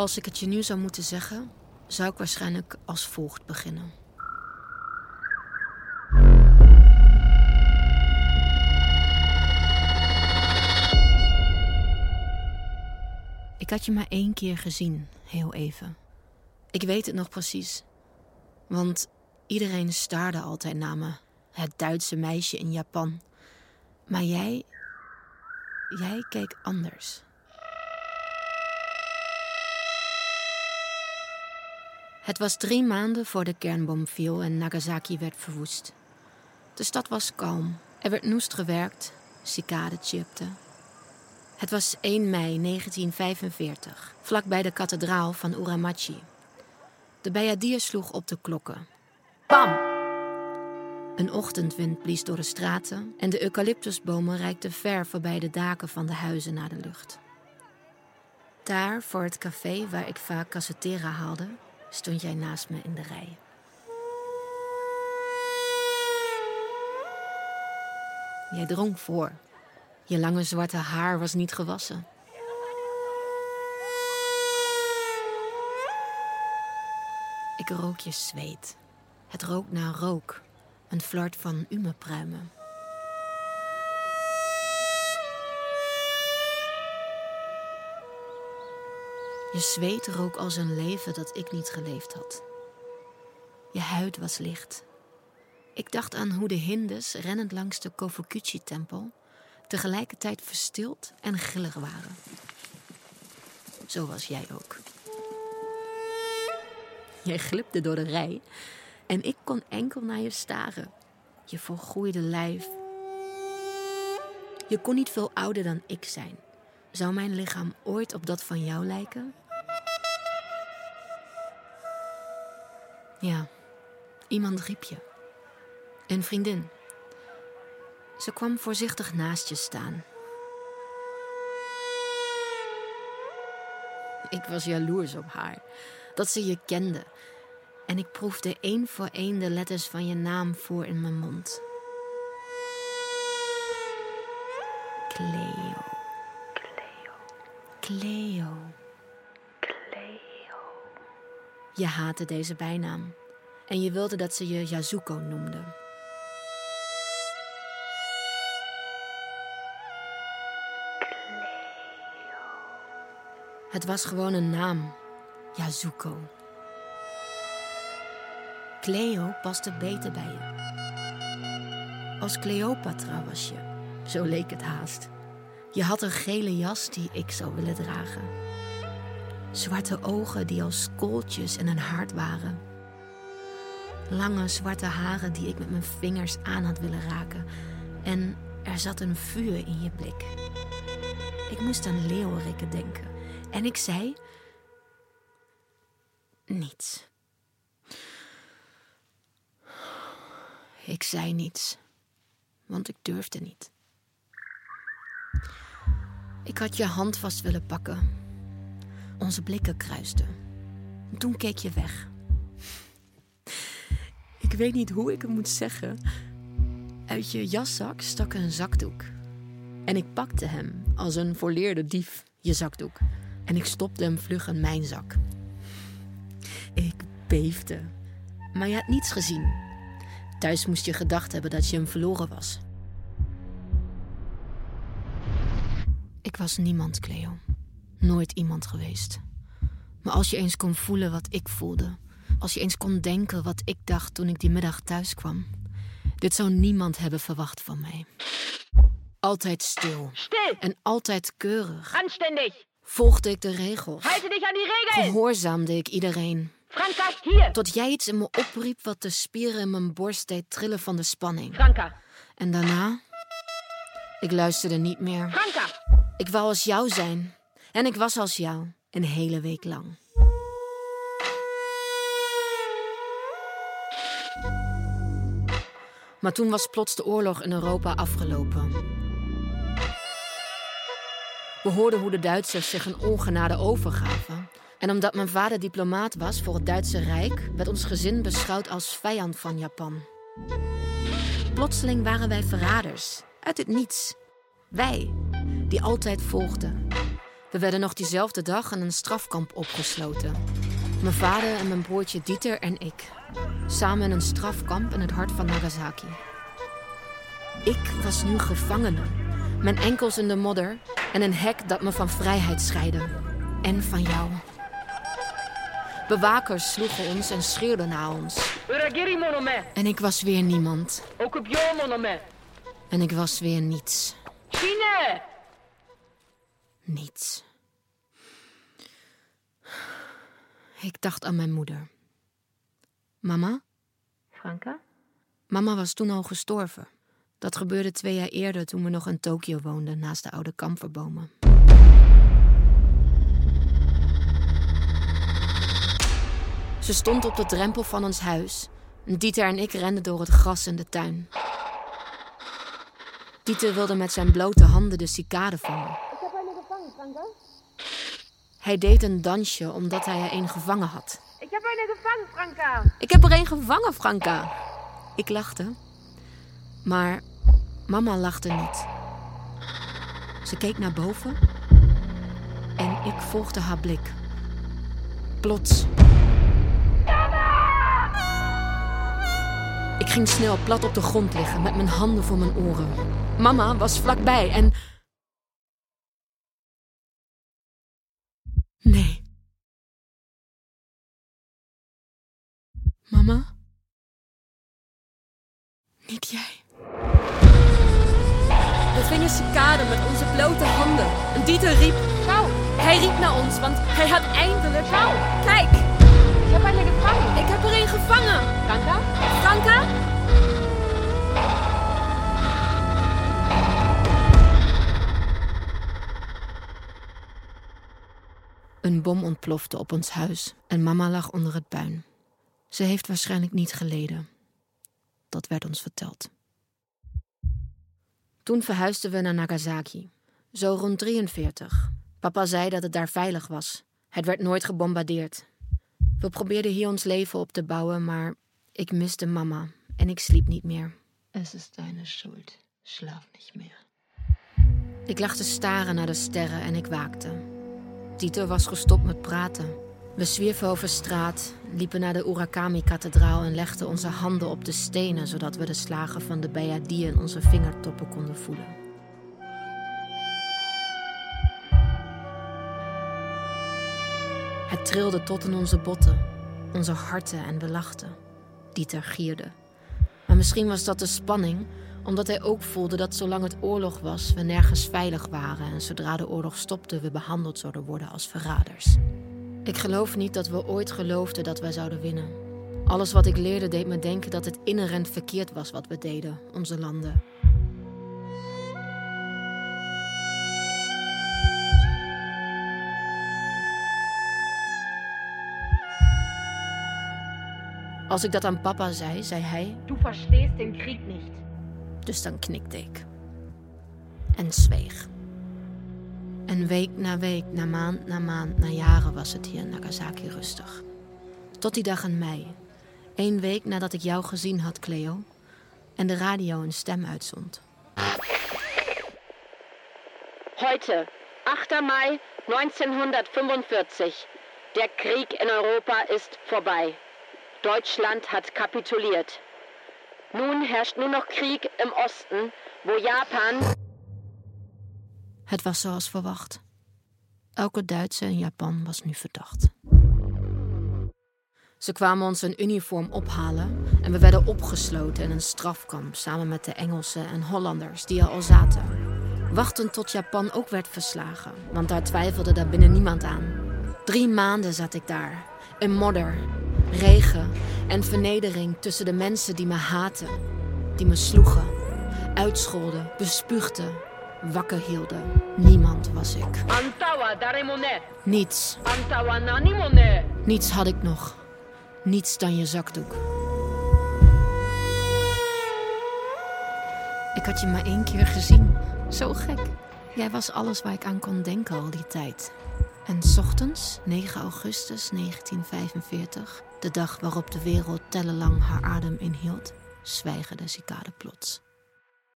Als ik het je nu zou moeten zeggen, zou ik waarschijnlijk als volgt beginnen. Ik had je maar één keer gezien, heel even. Ik weet het nog precies. Want iedereen staarde altijd naar me. Het Duitse meisje in Japan. Maar jij. Jij keek anders. Het was drie maanden voor de kernbom viel en Nagasaki werd verwoest. De stad was kalm. Er werd noest gewerkt. Cicaden chipten. Het was 1 mei 1945, vlakbij de kathedraal van Uramachi. De Bayadier sloeg op de klokken. Bam! Een ochtendwind blies door de straten en de eucalyptusbomen reikten ver voorbij de daken van de huizen naar de lucht. Daar, voor het café waar ik vaak cassetera haalde, stond jij naast me in de rij. Jij dronk voor. Je lange zwarte haar was niet gewassen. Ik rook je zweet. Het rook naar rook. Een flart van umepruimen. Je zweet rook als een leven dat ik niet geleefd had. Je huid was licht. Ik dacht aan hoe de Hindes, rennend langs de Kofukuchi-tempel, tegelijkertijd verstild en grillig waren. Zo was jij ook. Jij glipte door de rij en ik kon enkel naar je staren. Je volgroeide lijf. Je kon niet veel ouder dan ik zijn. Zou mijn lichaam ooit op dat van jou lijken? Ja, iemand riep je. Een vriendin. Ze kwam voorzichtig naast je staan. Ik was jaloers op haar, dat ze je kende. En ik proefde één voor één de letters van je naam voor in mijn mond. Cleo. Cleo. Cleo. Je haatte deze bijnaam. En je wilde dat ze je Yazuko noemde. Het was gewoon een naam. Yazuko. Cleo paste beter bij je. Als Cleopatra was je. Zo leek het haast. Je had een gele jas die ik zou willen dragen. Zwarte ogen die als kooltjes en een hart waren. Lange zwarte haren die ik met mijn vingers aan had willen raken. En er zat een vuur in je blik. Ik moest aan leeuwerikken denken. En ik zei. Niets. Ik zei niets, want ik durfde niet. Ik had je hand vast willen pakken. Onze blikken kruisten. Toen keek je weg. Ik weet niet hoe ik het moet zeggen. Uit je jaszak stak een zakdoek. En ik pakte hem als een volleerde dief, je zakdoek. En ik stopte hem vlug in mijn zak. Ik beefde. Maar je had niets gezien. Thuis moest je gedacht hebben dat je hem verloren was. Ik was niemand, Cleo. Nooit iemand geweest. Maar als je eens kon voelen wat ik voelde, als je eens kon denken wat ik dacht toen ik die middag thuis kwam, dit zou niemand hebben verwacht van mij. Altijd stil. Stil! En altijd keurig. Anständig! Volgde ik de regels. Halte dich an die Regeln! Gehoorzaamde ik iedereen. Franka, hier! Tot jij iets in me opriep wat de spieren in mijn borst deed trillen van de spanning. Franka! En daarna? Ik luisterde niet meer. Franka! Ik wou als jou zijn. En ik was als jou. Een hele week lang. Maar toen was plots de oorlog in Europa afgelopen. We hoorden hoe de Duitsers zich een ongenade overgaven. En omdat mijn vader diplomaat was voor het Duitse Rijk, werd ons gezin beschouwd als vijand van Japan. Plotseling waren wij verraders, uit het niets. Wij, die altijd volgden. We werden nog diezelfde dag in een strafkamp opgesloten. Mijn vader en mijn broertje Dieter en ik. Samen in een strafkamp in het hart van Nagasaki. Ik was nu gevangene. Mijn enkels in de modder en een hek dat me van vrijheid scheidde. En van jou. Bewakers sloegen ons en schreeuwden naar ons. En ik was weer niemand. En ik was weer niets. Chine. Niets. Ik dacht aan mijn moeder. Mama? Franka? Mama was toen al gestorven. Dat gebeurde twee jaar eerder toen we nog in Tokio woonden, naast de oude kamferbomen. Ze stond op de drempel van ons huis. En Dieter en ik renden door het gras in de tuin. Dieter wilde met zijn blote handen de cicade vangen. Hij deed een dansje omdat hij er een gevangen had. Ik heb eine gevangen, Franka. Ik heb er een gevangen, Franka. Ik lachte. Maar mama lachte niet. Ze keek naar boven. En ik volgde haar blik. Plots. Ik ging snel plat op de grond liggen met mijn handen voor mijn oren. Mama was vlakbij en. Mama? Niet jij. We vingen cicade met onze blote handen. En Dieter riep. Schau, Hij riep naar ons, want hij had eindelijk. Kijk, ich habe eine gefangen. ik heb er een gevangen. Franka? Franka? Een bom ontplofte op ons huis en mama lag onder het puin. Ze heeft waarschijnlijk niet geleden. Dat werd ons verteld. Toen verhuisden we naar Nagasaki. Zo rond 43. Papa zei dat het daar veilig was. Het werd nooit gebombardeerd. We probeerden hier ons leven op te bouwen, maar ik miste mama en ik sliep niet meer. Es ist deine Schuld. Schlaf nicht mehr. Ik lag te staren naar de sterren en ik waakte. Dieter was gestopt met praten. We zwierven over straat, liepen naar de Urakami-kathedraal en legden onze handen op de stenen, zodat we de slagen van de Bayadi in onze vingertoppen konden voelen. Het trilde tot in onze botten, onze harten en we lachten. Dieter gierde. Maar misschien was dat de spanning, omdat hij ook voelde dat zolang het oorlog was, we nergens veilig waren en zodra de oorlog stopte, we behandeld zouden worden als verraders. Ik geloof niet dat we ooit geloofden dat wij zouden winnen. Alles wat ik leerde deed me denken dat het inherent verkeerd was wat we deden, onze landen. Als ik dat aan papa zei, zei hij, Du verstehst den Krieg nicht. dus dan knikte ik. En zweeg. En week na week, na maand na maand, na jaren was het hier in Nagasaki rustig. Tot die dag in mei. Eén week nadat ik jou gezien had, Cleo. En de radio een stem uitzond. Heute, 8. Mai 1945. Der Krieg in Europa ist vorbei. Deutschland hat kapituliert. Nun herrscht nur noch Krieg im Osten, wo Japan Het was zoals verwacht. Elke Duitse in Japan was nu verdacht. Ze kwamen ons een uniform ophalen en we werden opgesloten in een strafkamp samen met de Engelsen en Hollanders die er al zaten. Wachten tot Japan ook werd verslagen, want daar twijfelde daar binnen niemand aan. Drie maanden zat ik daar, in modder, regen en vernedering tussen de mensen die me haten, die me sloegen, uitscholden, bespuugden, wakker hielden. Niemand was ik. Niets, niets had ik nog. Niets dan je zakdoek. Ik had je maar één keer gezien. Zo gek. Jij was alles waar ik aan kon denken al die tijd. En 's ochtends, 9 augustus 1945, de dag waarop de wereld tellenlang haar adem inhield, zwijgen de cicade plots.